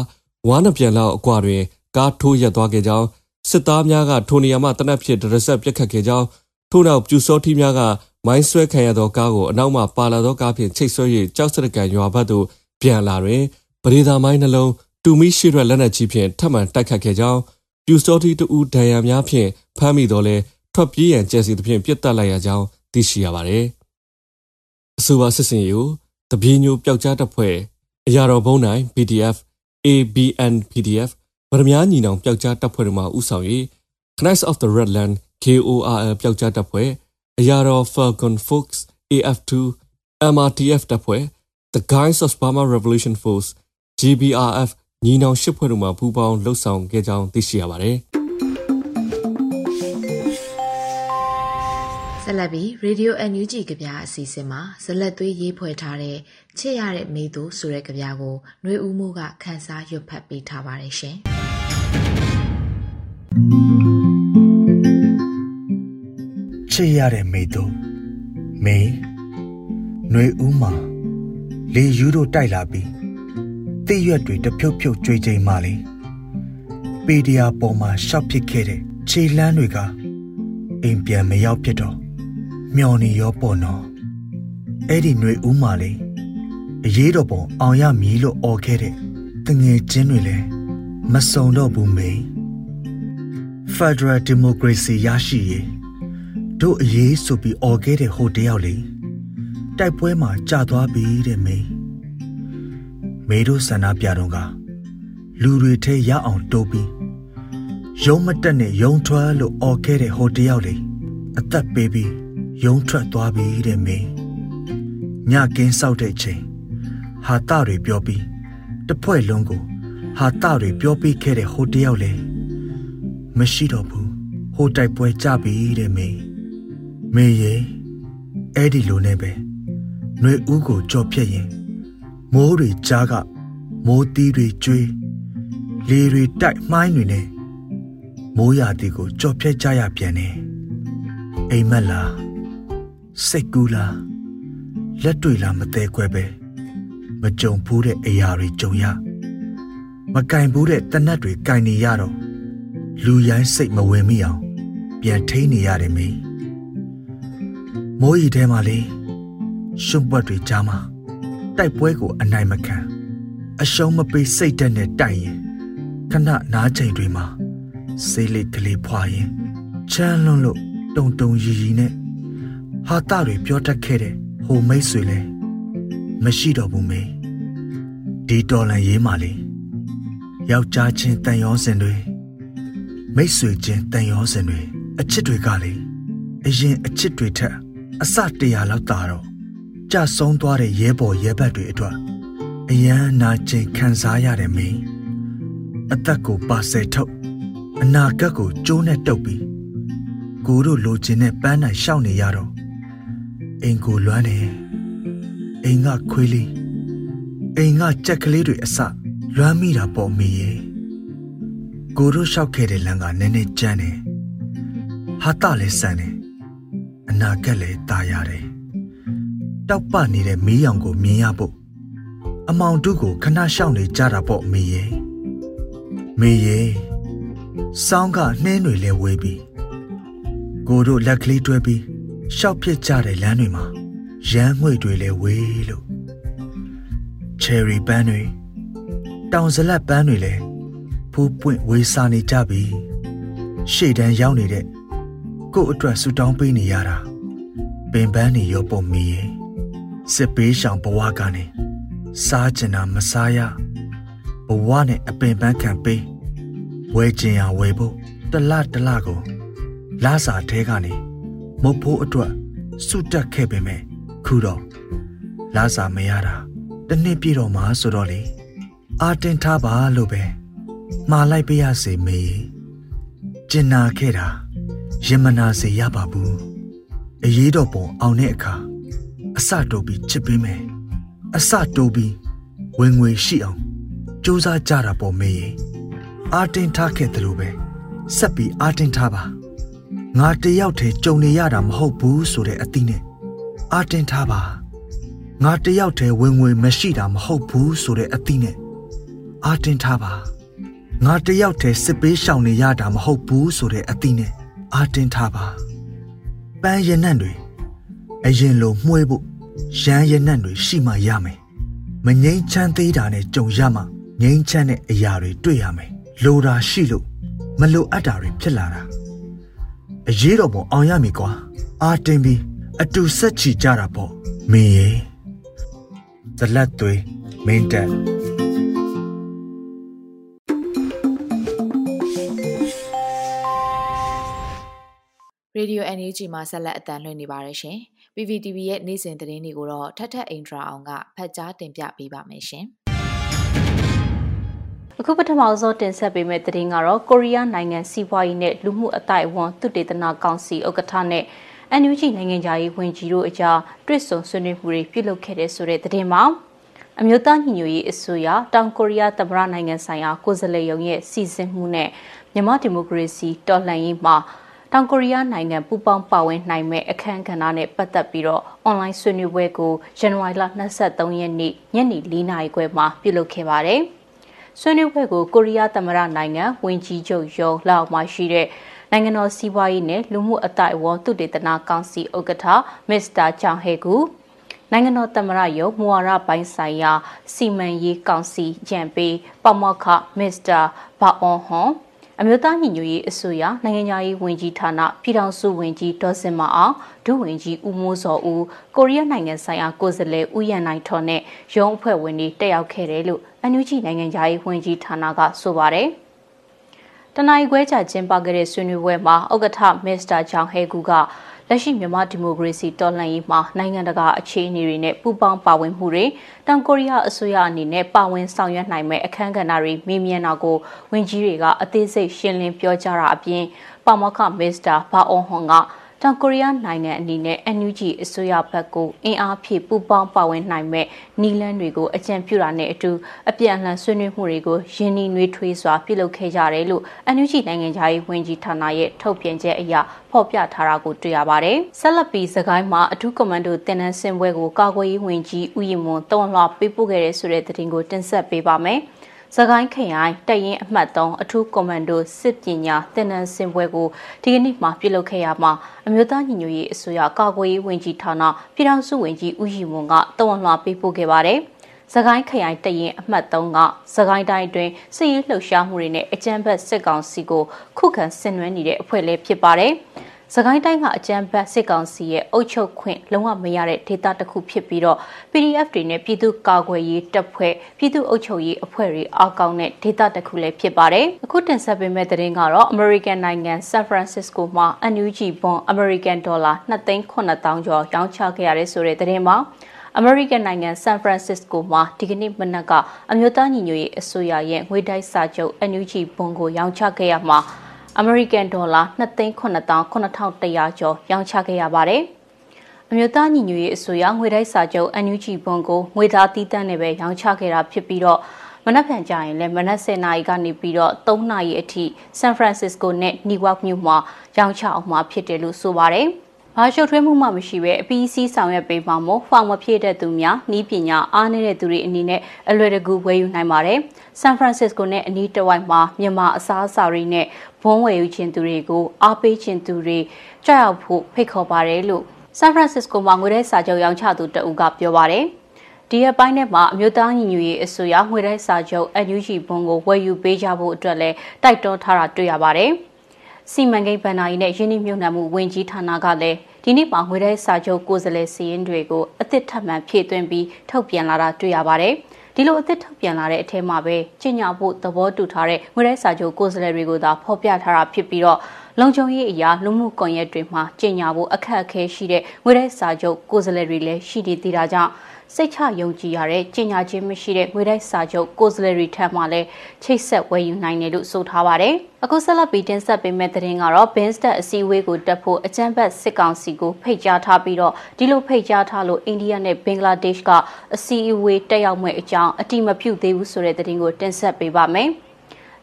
ဝါးနှပြန်လောက်အကွာတွင်ကားထိုးရက်သွားခဲ့ကြောင်းစစ်သားများကထိုနေရာမှတနက်ဖြစ်ဒရဆက်ပြက်ခတ်ခဲ့ကြောင်းထို့နောက်ပြူစောထီများက မိုင်းဆွဲခံရသောကားကိုအနောက်မှပါလာသောကားဖြင့်ချိတ်ဆွဲ၍ကြောက်စရကန်ရွာဘက်သို့ပြန်လာတွင်ပရိသာမိုင်းနှလုံးတူမီရှိရွက်လက်နက်ကြီးဖြင့်ထပ်မံတိုက်ခတ်ခဲ့ကြောင်းပြူစောထီတူဒဏ်ရာများဖြင့်ဖမ်းမိတော်လဲထွက်ပြေးရန်ကြံစီသဖြင့်ပြစ်တက်လိုက်ရကြောင်းသိရှိရပါသည်။အဆိုပါစစ်စင်ရေးကိုတပင်းညိုပျောက်ကြားတပ်ဖွဲ့အရာတော်ဘုံနိုင် PDF ABN PDF ဗရမ ्या ညီနောင်ပျောက်ကြားတပ်ဖွဲ့တို့မှဥဆောင်၍ Knights of the Redland KORL ပျောက်ကြားတပ်ဖွဲ့ အရာတော် Falcon Fox AF2 MRTF တပ်ဖွဲ့ The Guys of Burma Revolution Force GBRF ညီနောင်ရှစ်ဖွဲ့တို့မှပူးပေါင်းလှုပ်ဆောင်ခဲ့ကြောင်းသိရှိရပါတယ်။ဆက်လက်ပြီး Radio NUG ကြပြအစီအစဉ်မှာဇလက်သွေးရေးဖွဲ့ထားတဲ့ချစ်ရတဲ့မိသူဆိုတဲ့ကြပြကိုຫນွေဦးမိုးကခန်းစားရွတ်ဖတ်ပေးထားပါတယ်ရှင်။ ချစ်ရတဲ့မိသူမေຫນွေဦးမှာလေယူတို့တိုက်လာပြီးတိရွက်တွေတဖြုတ်ဖြုတ်ကြွေချိန်မှလေပေဒီယာပေါ်မှာရှောက်ဖြစ်ခဲ့တဲ့ခြေလန်းတွေကအိမ်ပြန်မရောက်ဖြစ်တော့မျော်နေရောပေါ့နော်အဲ့ဒီຫນွေဦးမှာလေအရေးတော်ပုံအောင်ရမည်လို့អော်ခဲ့တဲ့တငယ်ချင်းတွေလည်းမစုံတော့ဘူးမေ Federal Democracy ရရှိရေး တို့အရေးဆိုပြီးអော်ခဲ့တဲ့ဟိုတယောက်လေတိုက်ပွဲမှာကြာသွားပြီတဲ့မေမေတို့ဆန္ဒပြတော့ကလူတွေထဲရအောင်တိုးပြီးရုံးမတက်နဲ့ရုံးထွက်လို့អော်ခဲ့တဲ့ဟိုတယောက်လေအသက်ပေးပြီးရုံးထွက်သွားပြီတဲ့မင်းညကင်းစောက်တဲ့ချိန်ဟာတတွေပြောပြီးတဖွဲ့လုံးကိုဟာတတွေပြောပြီးခဲ့တဲ့ဟိုတယောက်လေမရှိတော့ဘူးဟိုတိုက်ပွဲကြပြီတဲ့မင်း မင်းရဲ့အဲ့ဒီလိုနဲ့ပဲຫນွေဦးကိုကြော်ဖြတ်ရင်မိုးတွေကြားကမိုးသီးတွေကျွေးလေတွေတိုက်မှိုင်းတွေနဲ့မိုးရာသီကိုကြော်ဖြတ်ကြရပြန်တယ်အိမ်မက်လားစိတ်ကူးလားလက်တွေ့လားမသေးခွဲပဲမကြုံဘူးတဲ့အရာတွေကြုံရမကင်ဘူးတဲ့တနတ်တွေကင်နေရတော့လူရိုင်းစိတ်မဝင်မိအောင်ပြန်ထိန်နေရတယ်မင်း မိုးရီထဲမှာလေရှုပ်ပွက်တွေကြားမှာတိုက်ပွဲကိုအနိုင်မခံအရှုံးမပေးစိတ်တက်နဲ့တိုက်ရင်ခဏနားချိန်တွေမှာစေးလေးကလေးဖွာရင်ချမ်းလွန်းလို့တုံတုံရီရီနဲ့ဟာတတွေပြောတတ်ခဲ့တဲ့ဟိုမိတ်ဆွေလဲမရှိတော့ဘူးမေဒီတော်လန်ရေးမှလေယောက်ျားချင်းတန်ရောစင်တွေမိတ်ဆွေချင်းတန်ရောစင်တွေအချစ်တွေကလေအရင်အချစ်တွေထက် အစတရာလောက်တာတော့ကြဆုံးသွားတဲ့ရဲဘော်ရဲဘက်တွေအတွက်အယမ်းနာကျင်ခံစားရတယ်မင်းအသက်ကိုပါဆယ်ထုတ်အနာဂတ်ကိုကျိုးနဲ့တုပ်ပြီးကိုတို့လိုချင်တဲ့ပန်းနိုင်ရှောက်နေရတော့အိမ်ကိုလွမ်းနေအိမ်ကခွေးလေးအိမ်ကကြက်ကလေးတွေအစလွမ်းမိတာပေါ့မေရဲ့ကိုတို့လျှောက်ခဲ့တဲ့လမ်းကနည်းနည်းကျန်းတယ်ဟာတလည်းဆန်တယ် အနာကက်လည်းตายရတယ်တောက်ပနေတဲ့မီးရောင်ကိုမြင်ရဖို့အမောင်တုကိုခဏရှောက်နေကြတာပေါ့မေရဲ့မေရဲ့စောင်းကနှင်းတွေလဲဝေးပြီးကိုတို့လက်ကလေးတွဲပြီးရှောက်ပြစ်ကြတဲ့လမ်းတွေမှာရမ်းငွေတွေလဲဝေးလို့ချယ်ရီပန်းတွေတောင်ဇလက်ပန်းတွေလဲဖူးပွင့်ဝေးစားနေကြပြီရှေ့တန်းရောက်နေတဲ့ ကို့အတွက်ဆူတောင်းပေးနေရတာပင်ပန်းနေရောပုံမီရဲ့စစ်ပေးရှောင်ဘဝကနေစားကျင်တာမစားရဘဝနဲ့အပင်ပန်းခံပေးဝဲကျင်ရဝဲဖို့တလတလကိုလာစာထဲကနေမုတ်ဖိုးအတွက်စုတက်ခဲ့ပေမဲ့ခုတော့လာစာမရတာတနှစ်ပြည့်တော့မှဆိုတော့လေအာတင်ထားပါလို့ပဲမှားလိုက်ပေးရစေမေကျင်နာခဲ့တာ ရင်မနာစေရပါဘူးအရေးတော်ပုံအောင်တဲ့အခါအစတိုးပြီးချစ်ပေးမယ်အစတိုးပြီးဝင်ငွေရှိအောင်စူးစမ်းကြတာပေါ့မေအာတင်ထားခဲ့တယ်လို့ပဲဆက်ပြီးအာတင်ထားပါငါတယောက်တည်းကြုံနေရတာမဟုတ်ဘူးဆိုတဲ့အသီးနဲ့အာတင်ထားပါငါတယောက်တည်းဝင်ငွေမရှိတာမဟုတ်ဘူးဆိုတဲ့အသီးနဲ့အာတင်ထားပါငါတယောက်တည်းစစ်ပေးရှောင်နေရတာမဟုတ်ဘူးဆိုတဲ့အသီးနဲ့ အာတင်ထားပါပန်းရနံ့တွေအရင်လိုမှွေးဖို့ရမ်းရနံ့တွေရှိမှရမယ်မငိမ့်ချမ်းသေးတာနဲ့ကြုံရမှငိမ့်ချမ်းတဲ့အရာတွေတွေ့ရမယ်လိုတာရှိလို့မလိုအပ်တာတွေဖြစ်လာတာအရေးတော်ပုံအောင်ရမည်ကွာအာတင်ပြီးအတူဆက်ချီကြတာပေါ့မင်းရေဇလက်သွေးမင်းတက် ရေဒီယို NUG မှာဆက်လက်အသံလွှင့်နေပါတယ်ရှင်။ PPTV ရဲ့နေ့စဉ်သတင်းတွေကိုတော့ထက်ထက်အင်ဒရာအောင်ကဖတ်ကြားတင်ပြပေးပါမယ်ရှင်။အခုပထမဆုံးတင်ဆက်ပေးမယ့်သတင်းကတော့ကိုရီးယားနိုင်ငံစီးပွားရေးနဲ့လူမှုအတိုင်းအဝန်သုတေသနကောင်စီဥက္ကဋ္ဌနဲ့ NUG နိုင်ငံသားရေးဝန်ကြီးတို့အကြားတွေ့ဆုံဆွေးနွေးမှုတွေပြုလုပ်ခဲ့တဲ့ဆိုတဲ့သတင်းမှာအမျိုးသားညီညွတ်ရေးအစိုးရတောင်ကိုရီးယားသမ္မတနိုင်ငံဆိုင်ရာကိုယ်စားလှယ်ရုံးရဲ့စီစဉ်မှုနဲ့မြန်မာဒီမိုကရေစီတော်လှန်ရေးမှာ တောင်ကိုရီးယားနိုင်ငံပူးပေါင်းပါဝင်နိုင်မဲ့အခမ်းကဏ္ဍနဲ့ပတ်သက်ပြီးတော့အွန်လိုင်းဆွေးနွေးပွဲကိုဇန်နဝါရီလ23ရက်နေ့ညနေ4နာရီခွဲမှာပြုလုပ်ခဲ့ပါတယ်။ဆွေးနွေးပွဲကိုကိုရီးယားသမ္မတနိုင်ငံဝန်ကြီးချုပ်ရုံးလောက်မှရှိတဲ့နိုင်ငံတော်စီးပွားရေးနဲ့လူမှုအတိုင်းအဝန်သုတေသနကောင်စီဥက္ကဋ္ဌမစ္စတာချောင်ဟေကူနိုင်ငံတော်သမ္မတရုံးမူဝါဒပိုင်းဆိုင်ရာစီမံရေးကောင်စီကြံပေးပမောက္ခမစ္စတာဘာအွန်ဟွန် အမျိုးသားညီညွတ်ရေးအစိုးရနိုင်ငံသားရေးဝန်ကြီးဌာနပြည်ထောင်စုဝန်ကြီးဒေါ်စင်မအောင်ဒုဝန်ကြီးဦးမိုးစောဦးကိုရီးယားနိုင်ငံဆိုင်ရာကိုယ်စားလှယ်ဦးရန်နိုင်ထွန်းနဲ့ရုံးအဖွဲ့ဝင်တွေတက်ရောက်ခဲ့တယ်လို့အန်ယူဂျီနိုင်ငံသားရေးဝန်ကြီးဌာနကဆိုပါတယ်။တနင်္ဂနွေခွဲကြာကျင်းပခဲ့တဲ့ဆွေးနွေးပွဲမှာဥက္ကဋ္ဌမစ္စတာဂျောင်ဟဲကူက လက်ရှိမြန်မာဒီမိုကရေစီတော်လှန်ရေးမှာနိုင်ငံတကာအခြေအနေတွေနဲ့ပူးပေါင်းပါဝင်မှုတွေတောင်ကိုရီးယားအစိုးရအနေနဲ့ပါဝင်ဆောင်ရွက်နိုင်မဲ့အခမ်းကဏ္ဍတွေမေးမြန်းတာကိုဝန်ကြီးတွေကအသေးစိတ်ရှင်းလင်းပြောကြားတာအပြင်ပါမောက္ခမစ္စတာဘာအွန်ဟွန်က တောင်ကိုရီးယားနိုင်ငံအနေနဲ့ NUG အစိုးရဘက်ကိုအင်အားဖြည့်ပူးပေါင်းပါဝင်နိုင်မဲ့နီလန်းတွေကိုအကြံပြုတာနဲ့အတူအပြန်အလှန်ဆွေးနွေးမှုတွေကိုရင်းနှီးနှွေးထွေးစွာပြုလုပ်ခဲ့ကြတယ်လို့ NUG နိုင်ငံသားရေးဝန်ကြီးဌာနရဲ့ထုတ်ပြန်ချက်အရဖော်ပြထားတာကိုတွေ့ရပါတယ်။ဆက်လက်ပြီးစကိုင်းမှာအထူးကွန်မန်ဒိုတင်နန်းစင်ပွဲကိုကာကွယ်ရေးဝန်ကြီးဦးရင်မွန်တုံ့လှပေးပို့ခဲ့တဲ့ဆိုတဲ့သတင်းကိုတင်ဆက်ပေးပါမယ်။ စကိုင်းခရိုင်တရင်အမှတ်3အထူးကွန်မန်ဒိုစစ်ပညာတင်နန်းစင်ပွဲကိုဒီကနေ့မှပြုလုပ်ခဲ့ရမှာအမျိုးသားညီညွတ်ရေးအစိုးရကာကွယ်ရေးဝန်ကြီးဌာနပြည်ထောင်စုဝန်ကြီးဦးရီမွန်ကတဝန်လွှာပေးပို့ခဲ့ပါတယ်။စကိုင်းခရိုင်တရင်အမှတ်3ကစကိုင်းတိုင်းတွင်စစ်ရေးလှုပ်ရှားမှုတွေနဲ့အကြမ်းဖက်စစ်ကောင်စီကိုခုခံဆင်နွှဲနေတဲ့အဖွဲ့လေးဖြစ်ပါတယ်။ စကိုင်းတိုင်းကအကြမ်းဖက်စစ်ကောင်စီရဲ့အုပ်ချုပ်ခွင့်လုံးဝမရတဲ့ဒေသတစ်ခုဖြစ်ပြီးတော့ PDF တွေနဲ့ပြည်သူ့ကာကွယ်ရေးတပ်ဖွဲ့ပြည်သူ့အုပ်ချုပ်ရေးအဖွဲ့တွေအောက်ကောင်းတဲ့ဒေသတစ်ခုလည်းဖြစ်ပါတယ်။အခုတင်ဆက်ပေးမယ့်သတင်းကတော့ American နိုင်ငံ San Francisco မှာ NUG ဘွန် American Dollar 2,900ကျော်ရောင်းချခဲ့ရတဲ့ဆိုတဲ့သတင်းမှာအမေရိကန်နိုင်ငံဆန်ဖရန်စစ္စကိုမှာဒီကနေ့မနက်ကအမျိုးသားညီညွတ်ရေးအစိုးရရဲ့ငွေတိုက်စာချုပ် NUG ဘွန်ကိုရောင်းချခဲ့ရမှာ အမေရိကန်ဒေါ်လာ2,900,9100ကျော်ရောင်းချခဲ့ရပါတယ်။အမျိုးသားညီညွတ်ရေးအစိုးရငွေတိုက်စာချုပ် NUG ဘွန်ကိုငွေသားတီးတန်းနဲ့ပဲရောင်းချခဲ့တာဖြစ်ပြီးတော့မနက်ဖြန်ကြရင်လည်းမနက်10:00နာရီကနေပြီးတော့3:00နာရီအထိဆန်ဖရန်စစ္စကိုနဲ့နီဝေါ့မြို့မှာရောင်းချအောင်မှာဖြစ်တယ်လို့ဆိုပါတယ်။ ဘာရှုပ်ထွေးမှုမှမရှိဘဲအပီးစီးဆောင်ရွက်ပေးမှာမို့ဖောင်မဖြည့်တဲ့သူများနီးပညာအားနည်းတဲ့သူတွေအနေနဲ့အလွယ်တကူဝယ်ယူနိုင်ပါတယ်။ဆန်ဖရန်စစ္စကိုနဲ့အနီးတစ်ဝိုက်မှာမြန်မာအစားအစာတွေနဲ့ဘုံဝယ်ယူခြင်းသူတွေကိုအားပေးခြင်းသူတွေကြောက်ရောက်ဖို့ဖိတ်ခေါ်ပါတယ်လို့ဆန်ဖရန်စစ္စကိုမှာငွေတဲ့စာချုပ်ရောင်းချသူတအူးကပြောပါတယ်။ဒီရက်ပိုင်းထဲမှာအမျိုးသားညီညွတ်ရေးအစိုးရငွေတဲ့စာချုပ် NUG ဘုံကိုဝယ်ယူပေးကြဖို့အတွက်လည်းတိုက်တွန်းထားတာတွေ့ရပါတယ်။ စီမံကိန်းဗဏ္ဍာရေးနဲ့ယင်းနှိမ့်မြုံနှံမှုဝန်ကြီးဌာနကလည်းဒီနေ့မှာငွေတဲ့စာချုပ်ကိုယ်စားလှယ်စီရင်တွေကိုအသစ်ထပ်မံဖြည့်သွင်းပြီးထုတ်ပြန်လာတာတွေ့ရပါတယ်။ဒီလိုအသစ်ထုတ်ပြန်လာတဲ့အထက်မှာပဲကျင့်ညာဖို့သဘောတူထားတဲ့ငွေတဲ့စာချုပ်ကိုယ်စားလှယ်တွေကိုသာဖော်ပြထားတာဖြစ်ပြီးတော့လုံခြုံရေးအရာလူမှုကွန်ရက်တွေမှာကျင့်ညာဖို့အခက်အခဲရှိတဲ့ငွေတဲ့စာချုပ်ကိုယ်စားလှယ်တွေလည်းရှိနေသေးတာကြောင့် စိတ်ချယုံကြည်ရတဲ့ကျင်ညာချင်းမရှိတဲ့ငွေတိုက်စာချုပ်ကိုယ်စားလှယ်တွေထံမှလည်းချိတ်ဆက်ဝယ်ယူနိုင်တယ်လို့ဆိုထားပါတယ်။အခုဆက်လက်ပြီးတင်ဆက်ပေးမယ့်သတင်းကတော့ Binstat အစည်းအဝေးကိုတက်ဖို့အကြံဖက်စစ်ကောင်စီကိုဖိတ်ကြားထားပြီးတော့ဒီလိုဖိတ်ကြားထားလို့အိန္ဒိယနဲ့ဘင်္ဂလားဒေ့ရှ်ကအစည်းအဝေးတက်ရောက်မဲ့အကြောင်းအတိမပြုသေးဘူးဆိုတဲ့သတင်းကိုတင်ဆက်ပေးပါမယ်။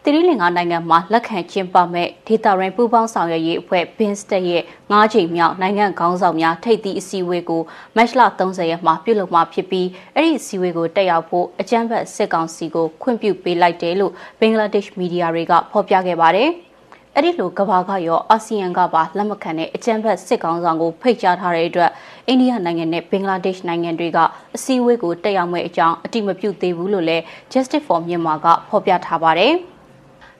တိရိလင်္ကာနိုင်ငံမှာလက်ခံကျင်းပမဲ့ဒေတာရင်ပူးပေါင်းဆောင်ရွက်ရေးအဖွဲ့ဘင်းစတက်ရဲ့၅ချိန်မြောက်နိုင်ငံခေါင်းဆောင်များထိပ်သီးအစည်းအဝေးကိုမတ်လ30ရက်မှာပြုလုပ်မှာဖြစ်ပြီးအဲ့ဒီအစည်းအဝေးကိုတက်ရောက်ဖို့အကြမ်းဖက်စစ်ကောင်စီကိုခွင့်ပြုပေးလိုက်တယ်လို့ဘင်္ဂလားဒေ့ရှ်မီဒီယာတွေကဖော်ပြခဲ့ပါတယ်။ဘအဲ့ဒီလိုကဘာကရောအာဆီယံကပါလက်မခံတဲ့အကြမ်းဖက်စစ်ကောင်ဆောင်ကိုဖိတ်ကြားထားတဲ့အတွက်အိန္ဒိယနိုင်ငံနဲ့ဘင်္ဂလားဒေ့ရှ်နိုင်ငံတွေကအစည်းအဝေးကိုတက်ရောက်မဲ့အကြောင်းအတိမပြုသေးဘူးလို့လည်း Justice for Myanmar ကဖော်ပြထားပါတယ်။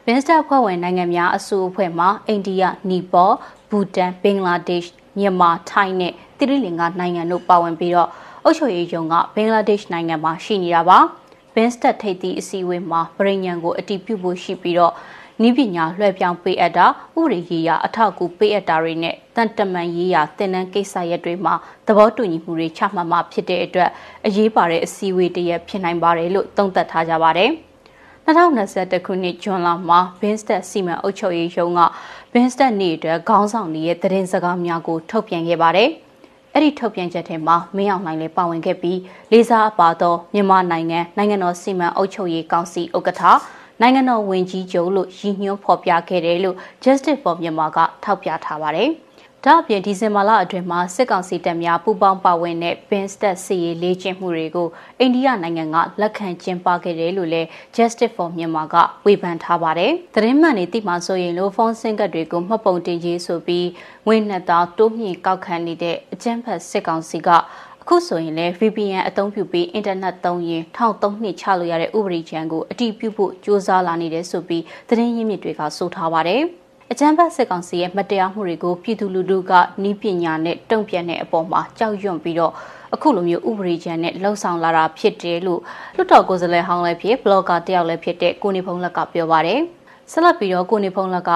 ဘင်စတာဖွဲ့ဝင်နိုင်ငံများအစိုးအဖွဲ့မှာအိန္ဒိယ၊နီပေါ၊ဘူတန်၊ဘင်္ဂလားဒေ့ရှ်၊မြန်မာ၊ထိုင်းနဲ့တိရိလင်္ကာနိုင်ငံတို့ပါဝင်ပြီးတော့အုပ်ချုပ်ရေးယုံကဘင်္ဂလားဒေ့ရှ်နိုင်ငံမှာရှိနေတာပါ။ဘင်စတက်ထိပ်သီးအစည်းအဝေးမှာပြည်ညံကိုအတီးပြုဖို့ရှိပြီးတော့နီးပညာလွှဲပြောင်းပေးအပ်တာဥပဒေရေးရာအထောက်အကူပေးအပ်တာတွေနဲ့တန်တမန်ရေးရာသင်တန်းကိစ္စရပ်တွေမှာသဘောတူညီမှုတွေချမှတ်မှဖြစ်တဲ့အတွက်အရေးပါတဲ့အစည်းအဝေးတရက်ဖြစ်နိုင်ပါတယ်လို့သုံးသပ်ထားကြပါတယ်။ 2021ခုနှစ်ဇွန်လမှာဘင်းစတက်စီမံအုပ်ချုပ်ရေးရုံးကဘင်းစတက်နေ့အတွက်ခေါင်းဆောင်တွေရဲ့သတင်းစကားများကိုထုတ်ပြန်ခဲ့ပါတယ်။အဲ့ဒီထုတ်ပြန်ချက်ထဲမှာမင်းအောင်လှိုင်လည်းပါဝင်ခဲ့ပြီးလေးစားအပါသောမြန်မာနိုင်ငံနိုင်ငံတော်စီမံအုပ်ချုပ်ရေးကောင်စီဥက္ကဋ္ဌနိုင်ငံတော်ဝန်ကြီးချုပ်လို့ရည်ညွှန်းဖော်ပြခဲ့တယ်လို့ Justice for Myanmar ကထောက်ပြထားပါတယ်။ ဒါ့အပြင်ဒီဇင်ဘာလအတွင်းမှာစစ်ကောင်စီတပ်များပူးပေါင်းပါဝင်တဲ့ Binstat စီရေးလေ့ကျင့်မှုတွေကိုအိန္ဒိယနိုင်ငံကလက်ခံကျင်းပခဲ့တယ်လို့လည်း Justice for Myanmar ကဝေဖန်ထားပါတယ်။သတင်းမှန်တွေသိမှဆိုရင်လို့ဖုန်းဆင်းကတ်တွေကိုမှတ်ပုံတင်ကြီးဆိုပြီးငွေနှစ်သားတိုးမြင့်ကောက်ခံနေတဲ့အကြမ်းဖက်စစ်ကောင်စီကအခုဆိုရင်လည်း VPN အသုံးပြုပြီးအင်တာနက်သုံးရင်1003နှစ်ချလို့ရတဲ့ဥပဒေချမ်းကိုအတိပြုဖို့ကြိုးစားလာနေတယ်ဆိုပြီးသတင်းရင်းမြစ်တွေကဆိုထားပါတယ်။ အကြမ်းဖက်စစ်ကောင်စီရဲ့မတရားမှုတွေကိုပြည်သူလူထုကနှီးပညာနဲ့တုံ့ပြန်တဲ့အပေါ်မှာကြောက်ရွံ့ပြီးတော့အခုလိုမျိုးဥပဒေချမ်းနဲ့လှုံ့ဆော်လာတာဖြစ်တယ်လို့လွှတ်တော်ကိုယ်စားလှယ်ဟောင်းလည်းဖြစ်ဘလော့ဂါတယောက်လည်းဖြစ်တဲ့ကိုနေဖုံးလက်ကပြောပါတယ်။ဆက်လက်ပြီးတော့ကိုနေဖုံးလက်က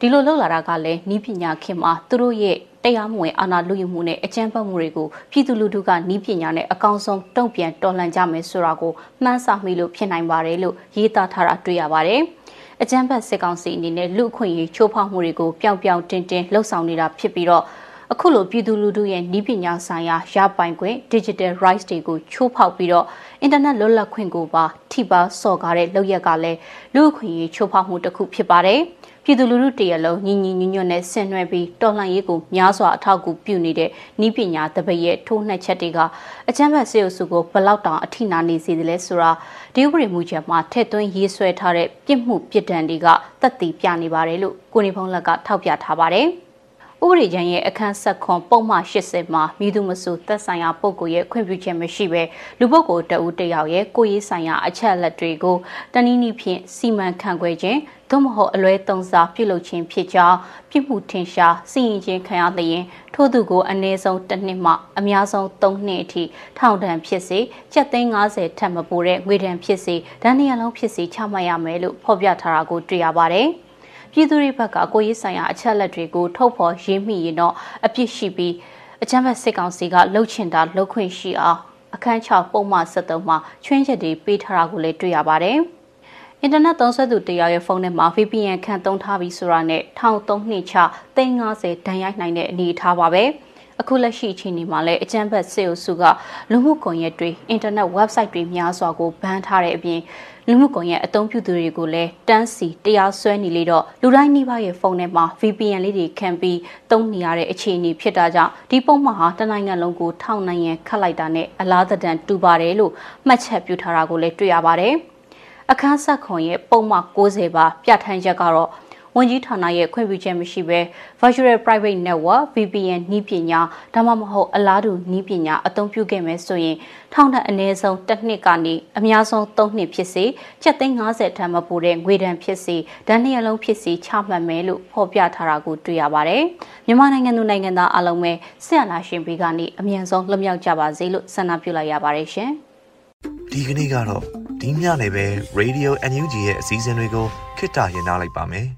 ဒီလိုလှုပ်လာတာကလည်းနှီးပညာခင်မှာသူတို့ရဲ့တရားမဝင်အာဏာလုယူမှုနဲ့အကြမ်းဖက်မှုတွေကိုပြည်သူလူထုကနှီးပညာနဲ့အကောင်းဆုံးတုံ့ပြန်တော်လှန်ကြမယ်ဆိုတာကိုမှန်းဆမိလို့ဖြစ်နိုင်ပါတယ်လို့ရေးသားထားတာတွေ့ရပါတယ်။ အကြမ်းဖက်စစ်ကောင်စီအနေနဲ့လူအခွင့်အရေးချိုးဖောက်မှုတွေကိုပျောက်ပျောက်တင်းတင်းလှုပ်ဆောင်နေတာဖြစ်ပြီးတော့အခုလိုပြည်သူလူထုရဲ့ဤပညာဆိုင်ရာရပိုင်ခွင့် digital rights တွေကိုချိုးဖောက်ပြီးတော့ internet လွတ်လပ်ခွင့်ကိုပါထိပါစော်ကားတဲ့လုပ်ရက်ကလည်းလူအခွင့်အရေးချိုးဖောက်မှုတစ်ခုဖြစ်ပါတယ်။ ပြည်သူလူထုတရလုံးညီညီညွတ်ညွတ်နဲ့ဆင်နွှဲပြီးတော်လှန်ရေးကိုများစွာအထောက်အကူပြုနေတဲ့ဤပညာတပည့်ရဲ့ထိုးနှက်ချက်တွေကအကြမ်းဖက်စေအုပ်စုကိုဘလောက်တောင်အထိနာနေစေတယ်လဲဆိုတာဒီဥပဒေမူချက်မှာထည့်သွင်းရေးဆွဲထားတဲ့ပြစ်မှုပြစ်ဒဏ်တွေကတက်တည်ပြနေပါတယ်လို့ကိုနေဖုံးလက်ကထောက်ပြထားပါတယ်။ ဥပဒေကြမ်းရဲ့အခန်းဆက်ခွန်ပုံမှန်80မှာမိသူမဆိုသက်ဆိုင်ရာပုဂ္ဂိုလ်ရဲ့ခွင့်ပြုချက်မရှိဘဲလူပုဂ္ဂိုလ်တဦးတယောက်ရဲ့ကိုယ်ရေးဆိုင်ရာအချက်အလက်တွေကိုတနည်းနည်းဖြင့်စီမံခန့်ခွဲခြင်းသို့မဟုတ်အလွဲသုံးစားပြုလုပ်ခြင်းဖြစ်ကြောင်းပြစ်မှုထင်ရှားစီရင်ခြင်းခံရသည့်ထို့သူကိုအနည်းဆုံးတစ်နှစ်မှအများဆုံး၃နှစ်အထိထောင်ဒဏ်ဖြစ်စေကျပ်သိန်း90ထက်မပိုတဲ့ငွေဒဏ်ဖြစ်စေဒဏ်ရလုံးဖြစ်စေချမှတ်ရမယ်လို့ဖော်ပြထားတာကိုတွေ့ရပါတယ်။ ပြည်သူတွေဘက်ကကိုရေးဆိုင်ရာအချက်လက်တွေကိုထုတ်ဖော်ရေးမိရင်တော့အပြစ်ရှိပြီးအကြမ်းဖက်စစ်ကောင်စီကလှုပ်ချင်တာလှုပ်ခွင့်ရှိအောင်အခန်း6ပုံမှန်73မှာချွင်းချက်တွေပေးထားတာကိုလည်းတွေ့ရပါတယ်။အင်တာနက်သုံးစွဲသူတယောက်ရဲ့ဖုန်းထဲမှာ VPN ခန့်သုံးထားပြီးဆိုတာနဲ့1300နှစ်ချ350ဒဏ်ရိုက်နိုင်တဲ့အနေအထားပါပဲ။အခုလက်ရှိအချိန်ဒီမှာလည်းအကြမ်းဖက်စေအုပ်စုကလူမှုကွန်ရက်တွေအင်တာနက် website တွေများစွာကိုဘန်ထားတဲ့အပြင် လူမှုကွန်ရက်အသုံးပြုသူတွေကိုလည်းတန်းစီတရားစွဲနေလေတော့လူတိုင်းနှိပါရဲ့ဖုန်းထဲမှာ VPN လေးတွေခံပြီးသုံးနေရတဲ့အခြေအနေဖြစ်တာကြောင့်ဒီပုံမှန်ဟာတနိုင်ငံလုံးကိုထောက်နိုင်ရန်ခတ်လိုက်တာနဲ့အလားတန်တူပါတယ်လို့မှတ်ချက်ပြုထားတာကိုလည်းတွေ့ရပါတယ်။အခန်းဆက်ခွန်ရဲ့ပုံမှန်60ပါပြဋ္ဌာန်းချက်ကတော့ ဝန်ကြီးဌာနရဲ့ခွင့်ပြုချက်မရှိဘဲ Virtual Private Network VPN နည်းပညာဒါမှမဟုတ်အလားတူနည်းပညာအသုံးပြုခဲ့မယ်ဆိုရင်ထောင်ဒဏ်အနည်းဆုံးတစ်နှစ်ကနေအများဆုံး3နှစ်ဖြစ်စေချက်သိန်း50ထံမပိုတဲ့ငွေဒဏ်ဖြစ်စေဒဏ်နှစ်ရလုံးဖြစ်စေချမှတ်မယ်လို့ဖော်ပြထားတာကိုတွေ့ရပါတယ်။မြန်မာနိုင်ငံသူနိုင်ငံသားအလုံးပဲဆက်အနာရှင်ဘေးကနေအမြန်ဆုံးလွတ်မြောက်ကြပါစေလို့ဆန္ဒပြုလိုက်ရပါတယ်ရှင်။ဒီကနေ့ကတော့ဒီညနေပဲ Radio NUG ရဲ့အစည်းအဝေးကိုခਿੱတရရနိုင်ပါမယ်။